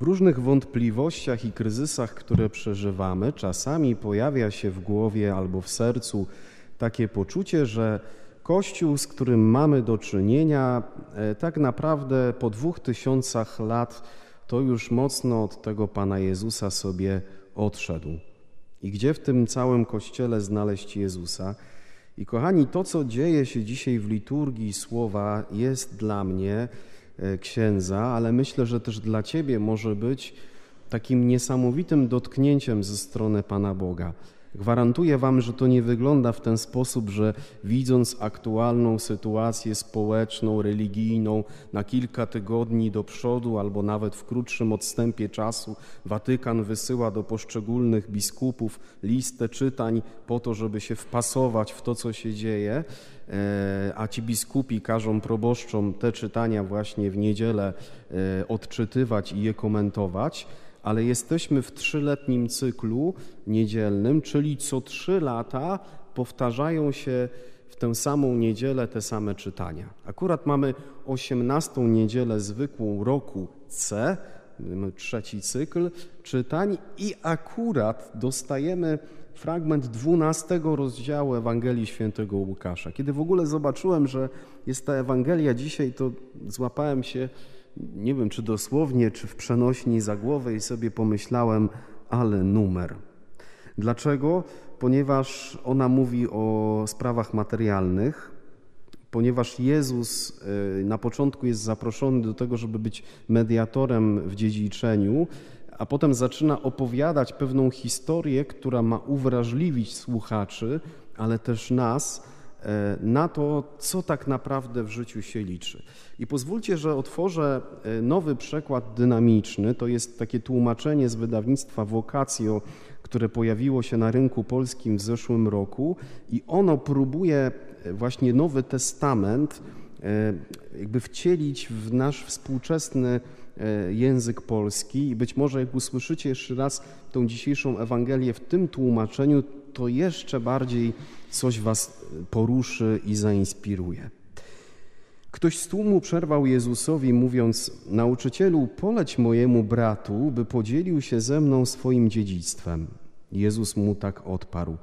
W różnych wątpliwościach i kryzysach, które przeżywamy, czasami pojawia się w głowie albo w sercu takie poczucie, że Kościół, z którym mamy do czynienia, e, tak naprawdę po dwóch tysiącach lat to już mocno od tego Pana Jezusa sobie odszedł. I gdzie w tym całym Kościele znaleźć Jezusa? I kochani, to co dzieje się dzisiaj w liturgii słowa jest dla mnie księdza, ale myślę, że też dla Ciebie może być takim niesamowitym dotknięciem ze strony Pana Boga. Gwarantuję Wam, że to nie wygląda w ten sposób, że widząc aktualną sytuację społeczną, religijną na kilka tygodni do przodu albo nawet w krótszym odstępie czasu, Watykan wysyła do poszczególnych biskupów listę czytań po to, żeby się wpasować w to, co się dzieje, e, a ci biskupi każą proboszczom te czytania właśnie w niedzielę e, odczytywać i je komentować ale jesteśmy w trzyletnim cyklu niedzielnym, czyli co trzy lata powtarzają się w tę samą niedzielę te same czytania. Akurat mamy osiemnastą niedzielę zwykłą roku C, trzeci cykl czytań i akurat dostajemy fragment dwunastego rozdziału Ewangelii Świętego Łukasza. Kiedy w ogóle zobaczyłem, że jest ta Ewangelia dzisiaj, to złapałem się nie wiem czy dosłownie, czy w przenośni za głowę i sobie pomyślałem, ale numer. Dlaczego? Ponieważ ona mówi o sprawach materialnych, ponieważ Jezus e, na początku jest zaproszony do tego, żeby być mediatorem w dziedziczeniu, a potem zaczyna opowiadać pewną historię, która ma uwrażliwić słuchaczy, ale też nas na to, co tak naprawdę w życiu się liczy. I pozwólcie, że otworzę e, nowy przekład dynamiczny. To jest takie tłumaczenie z wydawnictwa Vocatio, które pojawiło się na rynku polskim w zeszłym roku i ono próbuje e, właśnie Nowy Testament jakby wcielić w nasz współczesny język polski i być może jak usłyszycie jeszcze raz tą dzisiejszą Ewangelię w tym tłumaczeniu, to jeszcze bardziej coś was poruszy i zainspiruje. Ktoś z tłumu przerwał Jezusowi, mówiąc: Nauczycielu, poleć mojemu bratu, by podzielił się ze mną swoim dziedzictwem. Jezus mu tak odparł: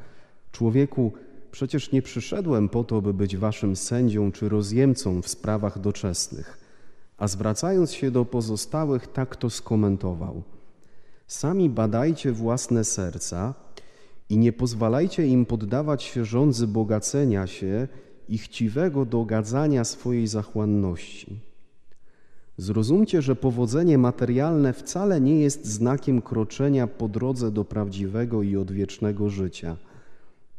Człowieku, przecież nie przyszedłem po to, by być waszym sędzią czy rozjemcą w sprawach doczesnych. A zwracając się do pozostałych, tak to skomentował: Sami badajcie własne serca i nie pozwalajcie im poddawać się rządzy bogacenia się i chciwego dogadzania swojej zachłanności. Zrozumcie, że powodzenie materialne wcale nie jest znakiem kroczenia po drodze do prawdziwego i odwiecznego życia.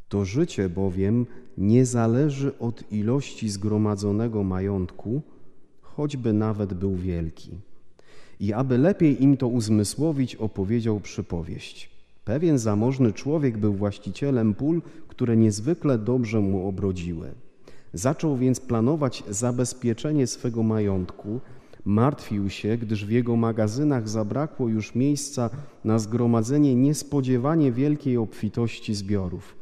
To życie bowiem nie zależy od ilości zgromadzonego majątku, choćby nawet był wielki. I aby lepiej im to uzmysłowić, opowiedział przypowieść. Pewien zamożny człowiek był właścicielem pól, które niezwykle dobrze mu obrodziły. Zaczął więc planować zabezpieczenie swego majątku. Martwił się, gdyż w jego magazynach zabrakło już miejsca na zgromadzenie niespodziewanie wielkiej obfitości zbiorów.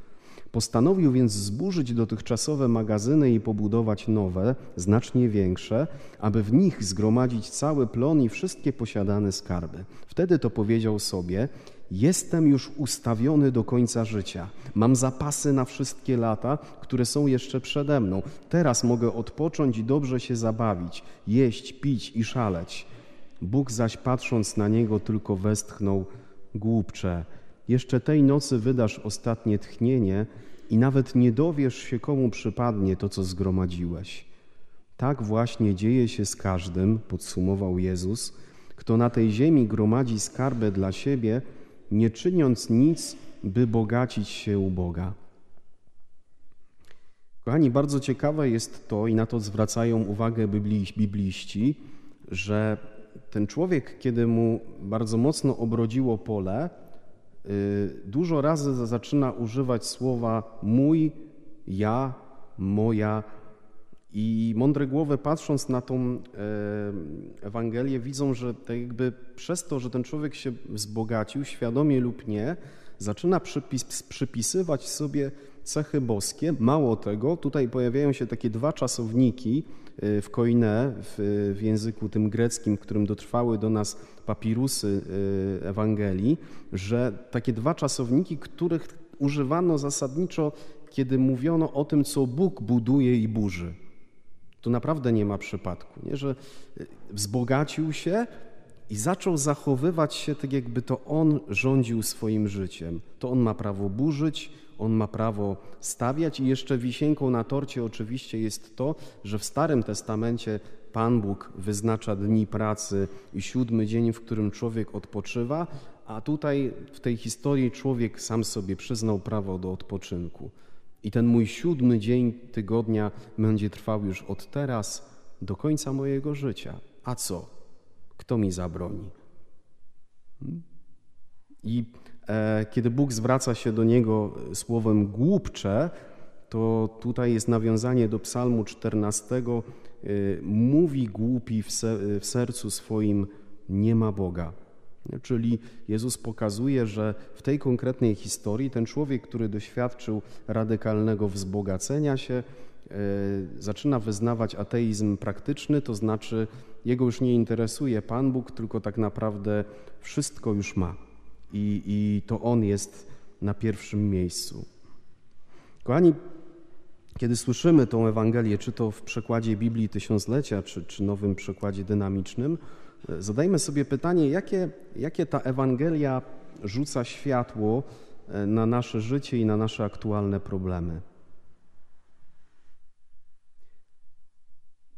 Postanowił więc zburzyć dotychczasowe magazyny i pobudować nowe, znacznie większe, aby w nich zgromadzić cały plon i wszystkie posiadane skarby. Wtedy to powiedział sobie: Jestem już ustawiony do końca życia. Mam zapasy na wszystkie lata, które są jeszcze przede mną. Teraz mogę odpocząć i dobrze się zabawić, jeść, pić i szaleć. Bóg zaś patrząc na niego tylko westchnął: Głupcze, jeszcze tej nocy wydasz ostatnie tchnienie i nawet nie dowiesz się, komu przypadnie to, co zgromadziłeś. Tak właśnie dzieje się z każdym, podsumował Jezus, kto na tej ziemi gromadzi skarby dla siebie, nie czyniąc nic, by bogacić się u Boga. Kochani, bardzo ciekawe jest to, i na to zwracają uwagę bibliści, że ten człowiek, kiedy mu bardzo mocno obrodziło pole, y, dużo razy zaczyna używać słowa mój, ja, moja, i mądre głowy, patrząc na tą e, Ewangelię, widzą, że tak jakby przez to, że ten człowiek się wzbogacił, świadomie lub nie, zaczyna przypis, przypisywać sobie cechy boskie. Mało tego, tutaj pojawiają się takie dwa czasowniki e, w koine, w, w języku tym greckim, którym dotrwały do nas papirusy y, Ewangelii, że takie dwa czasowniki, których używano zasadniczo, kiedy mówiono o tym, co Bóg buduje i burzy. Tu naprawdę nie ma przypadku, nie? że y, wzbogacił się i zaczął zachowywać się tak, jakby to on rządził swoim życiem. To on ma prawo burzyć, on ma prawo stawiać i jeszcze wisienką na torcie oczywiście jest to, że w Starym Testamencie Pan Bóg wyznacza dni pracy i siódmy dzień, w którym człowiek odpoczywa, a tutaj w tej historii człowiek sam sobie przyznał prawo do odpoczynku. I ten mój siódmy dzień tygodnia będzie trwał już od teraz do końca mojego życia. A co? Kto mi zabroni? Hmm? I e, kiedy Bóg zwraca się do niego słowem głupcze, to tutaj jest nawiązanie do Psalmu 14. E, mówi głupi w, se, w sercu swoim, nie ma Boga. Czyli Jezus pokazuje, że w tej konkretnej historii ten człowiek, który doświadczył radykalnego wzbogacenia się, e, zaczyna wyznawać ateizm praktyczny, to znaczy jego już nie interesuje Pan Bóg, tylko tak naprawdę wszystko już ma. I, i to On jest na pierwszym miejscu. Kochani, kiedy słyszymy tą Ewangelię, czy to w przekładzie Biblii Tysiąclecia, czy, czy nowym przekładzie dynamicznym, Zadajmy sobie pytanie, jakie, jakie ta Ewangelia rzuca światło e, na nasze życie i na nasze aktualne problemy.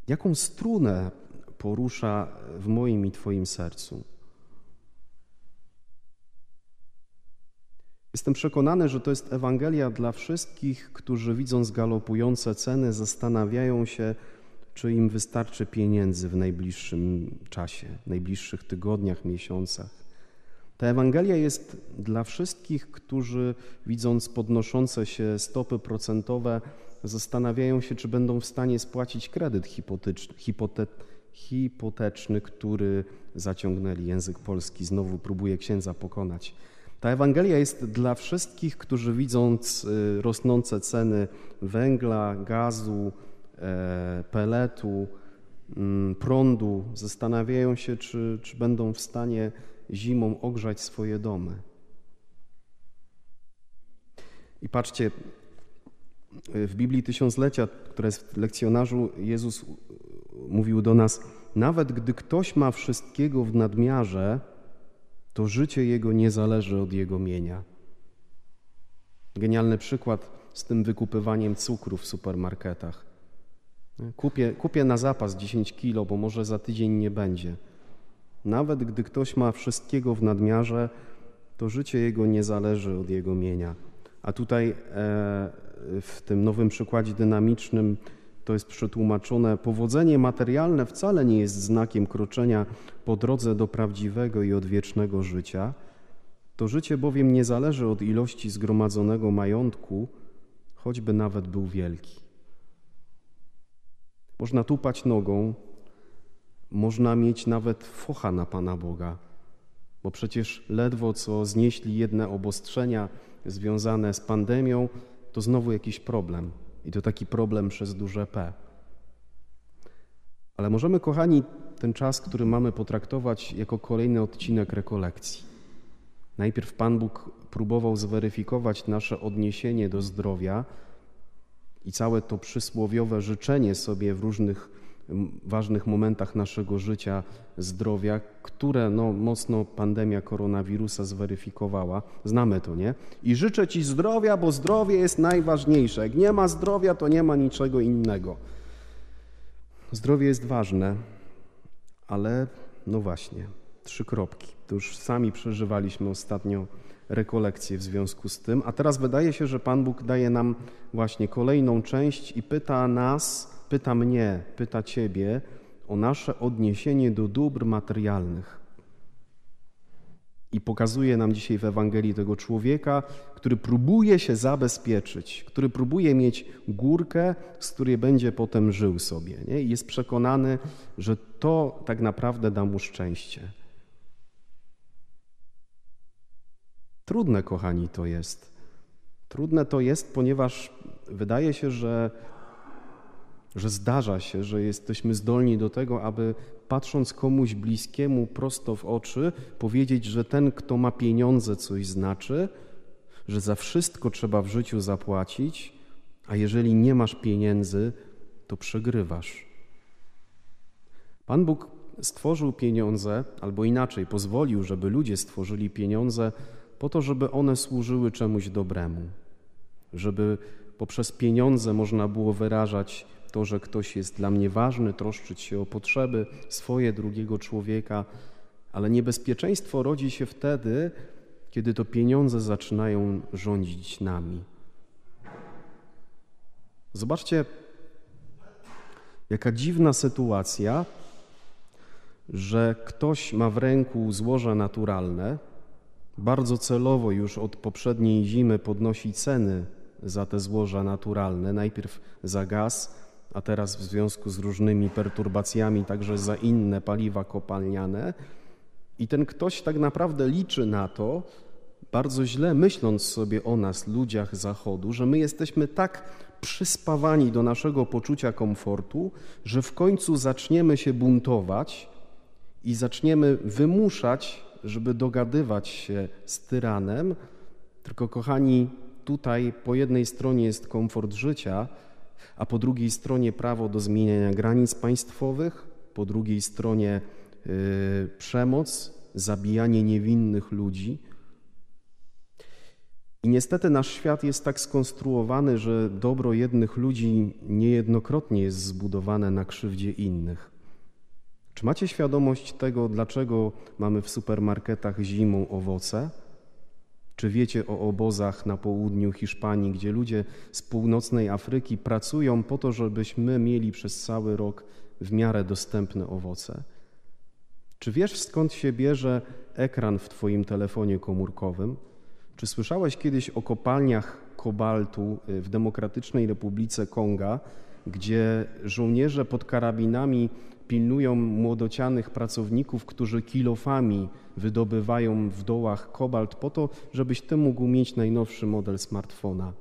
Jaką strunę porusza w moim i Twoim sercu? Jestem przekonany, że to jest Ewangelia dla wszystkich, którzy widząc galopujące ceny, zastanawiają się, czy im wystarczy pieniędzy w najbliższym czasie, najbliższych tygodniach, miesiącach. Ta Ewangelia jest dla wszystkich, którzy widząc podnoszące się stopy procentowe, zastanawiają się, czy będą w stanie spłacić kredyt hipote, hipoteczny który zaciągnęli. Język polski znowu próbuje księdza pokonać. Ta Ewangelia jest dla wszystkich, którzy widząc y, rosnące ceny węgla, gazu, peletu, mm, prądu, zastanawiają się, czy, czy będą w stanie zimą ogrzać swoje domy. I patrzcie, w Biblii Tysiąclecia, która jest w lekcjonarzu, Jezus mówił do nas: Nawet gdy ktoś ma wszystkiego w nadmiarze, to życie jego nie zależy od jego mienia. Genialny przykład z tym wykupywaniem cukru w supermarketach. Kupię, kupię na zapas 10 kilo, bo może za tydzień nie będzie. Nawet gdy ktoś ma wszystkiego w nadmiarze, to życie jego nie zależy od jego mienia. A tutaj e, w tym nowym przykładzie dynamicznym to jest przetłumaczone: powodzenie materialne wcale nie jest znakiem kroczenia po drodze do prawdziwego i odwiecznego życia. To życie bowiem nie zależy od ilości zgromadzonego majątku, choćby nawet był wielki. Można tupać nogą, można mieć nawet focha na Pana Boga, bo przecież ledwo co znieśli jedne obostrzenia związane z pandemią, to znowu jakiś problem. I to taki problem przez duże P. Ale możemy, kochani, ten czas, który mamy potraktować jako kolejny odcinek rekolekcji. Najpierw Pan Bóg próbował zweryfikować nasze odniesienie do zdrowia, i całe to przysłowiowe życzenie sobie w różnych ważnych momentach naszego życia, zdrowia, które no, mocno pandemia koronawirusa zweryfikowała. Znamy to, nie? I życzę Ci zdrowia, bo zdrowie jest najważniejsze. Jak nie ma zdrowia, to nie ma niczego innego. Zdrowie jest ważne, ale no właśnie, trzy kropki. To już sami przeżywaliśmy ostatnio rekolekcje w związku z tym. A teraz wydaje się, że Pan Bóg daje nam właśnie kolejną część i pyta nas, pyta mnie, pyta Ciebie o nasze odniesienie do dóbr materialnych. I pokazuje nam dzisiaj w Ewangelii tego człowieka, który próbuje się zabezpieczyć, który próbuje mieć górkę, z której będzie potem żył sobie. Nie? I jest przekonany, że to tak naprawdę da mu szczęście. Trudne, kochani, to jest. Trudne to jest, ponieważ wydaje się, że, że zdarza się, że jesteśmy zdolni do tego, aby patrząc komuś bliskiemu prosto w oczy, powiedzieć, że ten, kto ma pieniądze, coś znaczy, że za wszystko trzeba w życiu zapłacić, a jeżeli nie masz pieniędzy, to przegrywasz. Pan Bóg stworzył pieniądze, albo inaczej, pozwolił, żeby ludzie stworzyli pieniądze po to, żeby one służyły czemuś dobremu, żeby poprzez pieniądze można było wyrażać to, że ktoś jest dla mnie ważny, troszczyć się o potrzeby swoje, drugiego człowieka, ale niebezpieczeństwo rodzi się wtedy, kiedy to pieniądze zaczynają rządzić nami. Zobaczcie, jaka dziwna sytuacja, że ktoś ma w ręku złoża naturalne, bardzo celowo już od poprzedniej zimy podnosi ceny za te złoża naturalne, najpierw za gaz, a teraz w związku z różnymi perturbacjami także za inne paliwa kopalniane. I ten ktoś tak naprawdę liczy na to, bardzo źle myśląc sobie o nas, ludziach Zachodu, że my jesteśmy tak przyspawani do naszego poczucia komfortu, że w końcu zaczniemy się buntować i zaczniemy wymuszać, żeby dogadywać się z tyranem. Tylko, kochani, tutaj po jednej stronie jest komfort życia, a po drugiej stronie prawo do zmieniania granic państwowych, po drugiej stronie yy, przemoc, zabijanie niewinnych ludzi. I niestety nasz świat jest tak skonstruowany, że dobro jednych ludzi niejednokrotnie jest zbudowane na krzywdzie innych. Czy macie świadomość tego, dlaczego mamy w supermarketach zimą owoce? Czy wiecie o obozach na południu Hiszpanii, gdzie ludzie z północnej Afryki pracują po to, żebyśmy mieli przez cały rok w miarę dostępne owoce? Czy wiesz skąd się bierze ekran w Twoim telefonie komórkowym? Czy słyszałeś kiedyś o kopalniach kobaltu w Demokratycznej Republice Konga, gdzie żołnierze pod karabinami pilnują młodocianych pracowników, którzy kilofami wydobywają w dołach kobalt po to, żebyś ty mógł mieć najnowszy model smartfona.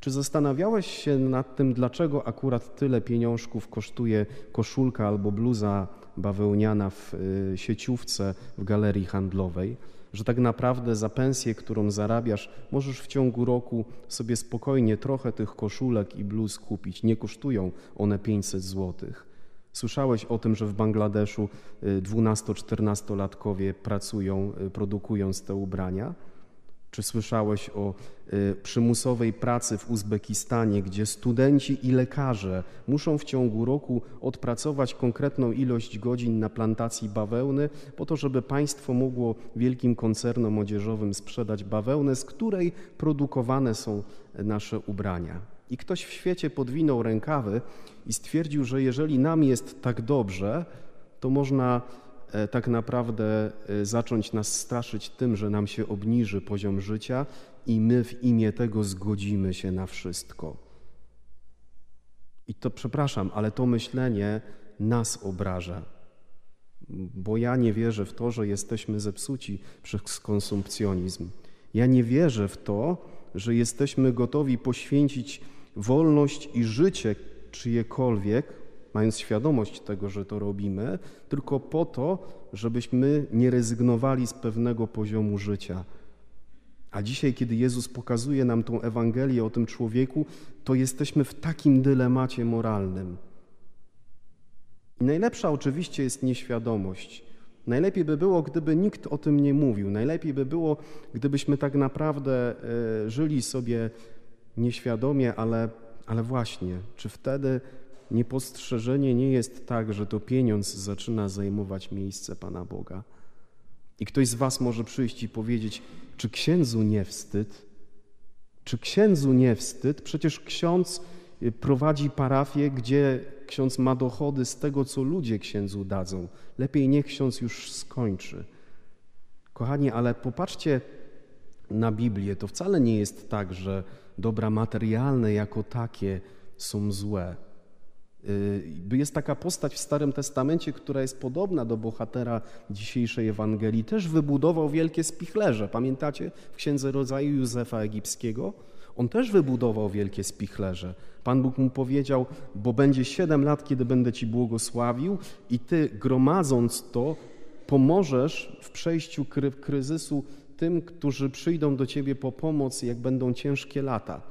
Czy zastanawiałeś się nad tym, dlaczego akurat tyle pieniążków kosztuje koszulka albo bluza bawełniana w y, sieciówce w galerii handlowej? Że tak naprawdę za pensję, którą zarabiasz, możesz w ciągu roku sobie spokojnie trochę tych koszulek i bluz kupić. Nie kosztują one 500 złotych. Słyszałeś o tym, że w Bangladeszu 12-14-latkowie y, pracują, y, produkując te ubrania? Czy słyszałeś o y, przymusowej pracy w Uzbekistanie, gdzie studenci i lekarze muszą w ciągu roku odpracować konkretną ilość godzin na plantacji bawełny, po to, żeby państwo mogło wielkim koncernom odzieżowym sprzedać bawełnę, z której produkowane są nasze ubrania? I ktoś w świecie podwinął rękawy i stwierdził, że jeżeli nam jest tak dobrze, to można e, tak naprawdę e, zacząć nas straszyć tym, że nam się obniży poziom życia i my w imię tego zgodzimy się na wszystko. I to przepraszam, ale to myślenie nas obraża, bo ja nie wierzę w to, że jesteśmy zepsuci przez konsumpcjonizm. Ja nie wierzę w to, że jesteśmy gotowi poświęcić wolność i życie czyjekolwiek, mając świadomość tego, że to robimy, tylko po to, żebyśmy nie rezygnowali z pewnego poziomu życia. A dzisiaj, kiedy Jezus pokazuje nam tą Ewangelię o tym człowieku, to jesteśmy w takim dylemacie moralnym. I najlepsza oczywiście jest nieświadomość. Najlepiej by było, gdyby nikt o tym nie mówił. Najlepiej by było, gdybyśmy tak naprawdę e, żyli sobie nieświadomie, ale, ale właśnie, czy wtedy niepostrzeżenie nie jest tak, że to pieniądz zaczyna zajmować miejsce Pana Boga? I ktoś z Was może przyjść i powiedzieć, czy księdzu nie wstyd? Czy księdzu nie wstyd? Przecież ksiądz y, prowadzi parafię, gdzie ksiądz ma dochody z tego, co ludzie księdzu dadzą. Lepiej niech ksiądz już skończy. Kochani, ale popatrzcie na Biblię. To wcale nie jest tak, że dobra materialne jako takie są złe. Y, jest taka postać w Starym Testamencie, która jest podobna do bohatera dzisiejszej Ewangelii. Też wybudował wielkie spichlerze. Pamiętacie w Księdze Rodzaju Józefa Egipskiego? On też wybudował wielkie spichlerze. Pan Bóg mu powiedział, bo będzie siedem lat, kiedy będę ci błogosławił i ty gromadząc to pomożesz w przejściu kry kryzysu tym, którzy przyjdą do ciebie po pomoc, jak będą ciężkie lata.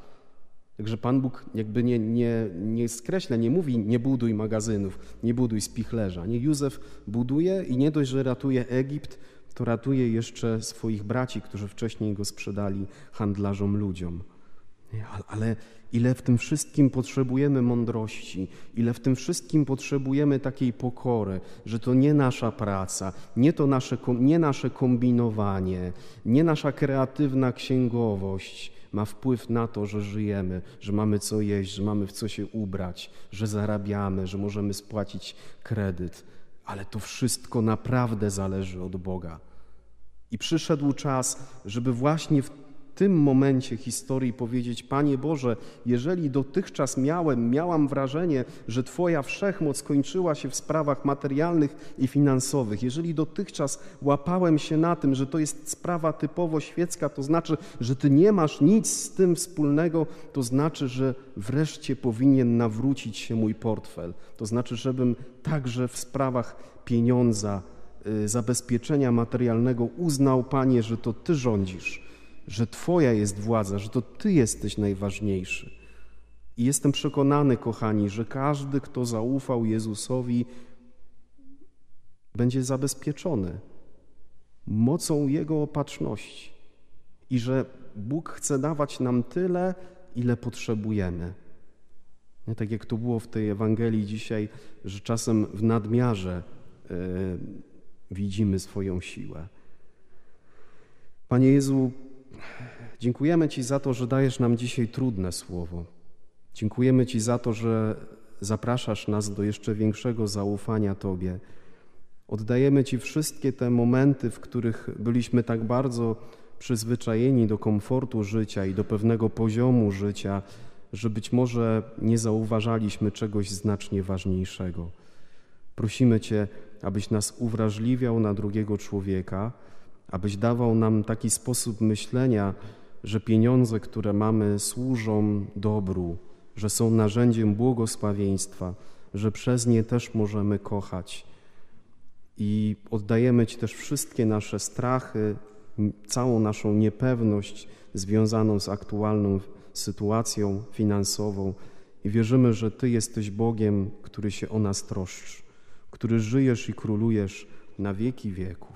Także Pan Bóg jakby nie, nie, nie skreśla, nie mówi nie buduj magazynów, nie buduj spichlerza. Nie Józef buduje i nie dość, że ratuje Egipt, to ratuje jeszcze swoich braci, którzy wcześniej go sprzedali handlarzom ludziom. Ale ile w tym wszystkim potrzebujemy mądrości, ile w tym wszystkim potrzebujemy takiej pokory, że to nie nasza praca, nie to nasze, nie nasze kombinowanie, nie nasza kreatywna księgowość ma wpływ na to, że żyjemy, że mamy co jeść, że mamy w co się ubrać, że zarabiamy, że możemy spłacić kredyt ale to wszystko naprawdę zależy od Boga. I przyszedł czas, żeby właśnie w tym momencie historii powiedzieć: Panie Boże, jeżeli dotychczas miałem, miałam wrażenie, że Twoja wszechmoc kończyła się w sprawach materialnych i finansowych, jeżeli dotychczas łapałem się na tym, że to jest sprawa typowo świecka, to znaczy, że Ty nie masz nic z tym wspólnego, to znaczy, że wreszcie powinien nawrócić się mój portfel. To znaczy, żebym także w sprawach pieniądza, y, zabezpieczenia materialnego uznał, Panie, że to Ty rządzisz że Twoja jest władza, że to Ty jesteś najważniejszy. I jestem przekonany, kochani, że każdy, kto zaufał Jezusowi, będzie zabezpieczony mocą Jego opatrzności i że Bóg chce dawać nam tyle, ile potrzebujemy. Nie tak jak to było w tej Ewangelii dzisiaj, że czasem w nadmiarze y, widzimy swoją siłę. Panie Jezu, Dziękujemy Ci za to, że dajesz nam dzisiaj trudne słowo. Dziękujemy Ci za to, że zapraszasz nas do jeszcze większego zaufania Tobie. Oddajemy Ci wszystkie te momenty, w których byliśmy tak bardzo przyzwyczajeni do komfortu życia i do pewnego poziomu życia, że być może nie zauważaliśmy czegoś znacznie ważniejszego. Prosimy Cię, abyś nas uwrażliwiał na drugiego człowieka, abyś dawał nam taki sposób myślenia, że pieniądze, które mamy, służą dobru, że są narzędziem błogosławieństwa, że przez nie też możemy kochać. I oddajemy Ci też wszystkie nasze strachy, całą naszą niepewność związaną z aktualną sytuacją finansową i wierzymy, że Ty jesteś Bogiem, który się o nas troszczy, który żyjesz i królujesz na wieki wieków.